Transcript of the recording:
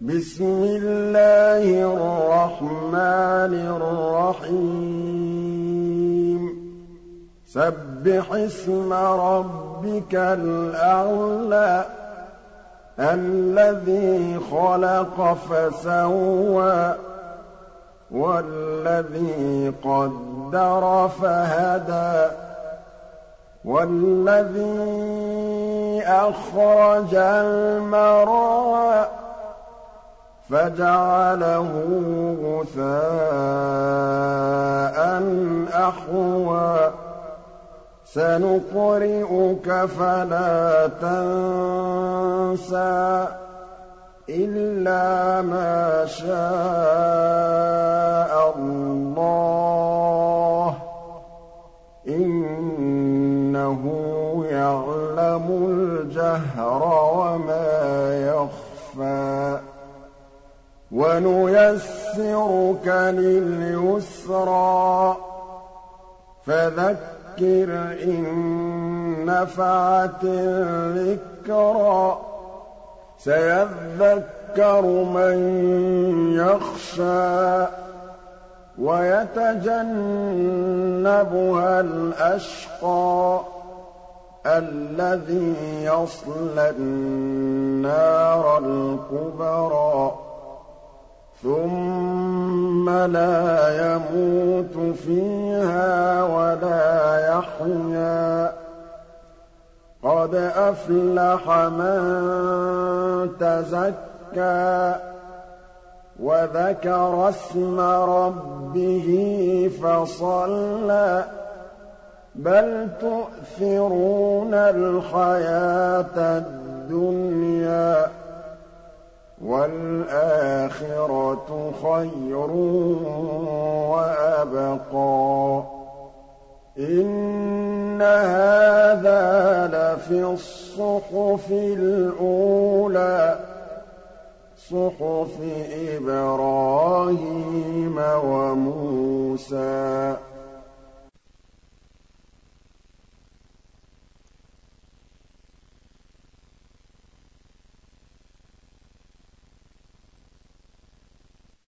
بِسْمِ اللَّهِ الرَّحْمَٰنِ الرَّحِيمِ. سَبِّحِ اسْمَ رَبِّكَ الْأَعْلَى الَّذِي خَلَقَ فَسَوَّىٰ وَالَّذِي قَدَّرَ فَهَدَىٰ وَالَّذِي أَخْرَجَ الْمَرْعَىٰ فَجَعَلَهُ غُثَاءً أَحْوَىٰ. سَنُقْرِئُكَ فَلَا تَنسَىٰ إِلَّا مَا شَاءَ اللَّهُ ۚ. إِنَّهُ يَعْلَمُ الْجَهْرَ وَمَا يَخْفَىٰ. وَنُيَسِّرُكَ لِلْيُسْرَىٰ. فَذَكِّرْ إِن نَّفَعَتِ الذِّكْرَىٰ. سَيَذَّكَّرُ مَن يَخْشَىٰ وَيَتَجَنَّبُهَا الْأَشْقَى الَّذِي يَصْلَى النَّارَ الْكُبْرَىٰ. ثُمَّ لَا يَمُوتُ فِيهَا وَلَا يَحْيَىٰ قَدْ أَفْلَحَ مَن تَزَكَّىٰ وَذَكَرَ اسْمَ رَبِّهِ فَصَلَّىٰ. بَلْ تُؤْثِرُونَ الْحَيَاةَ الدُّنْيَا. وَالْآخِرَةُ خَيْرٌ وَأَبْقَىٰ. إِنَّ هَٰذَا لَفِي الصُّحُفِ الْأُولَىٰ صُحُفِ إِبْرَاهِيمَ وَمُوسَىٰ.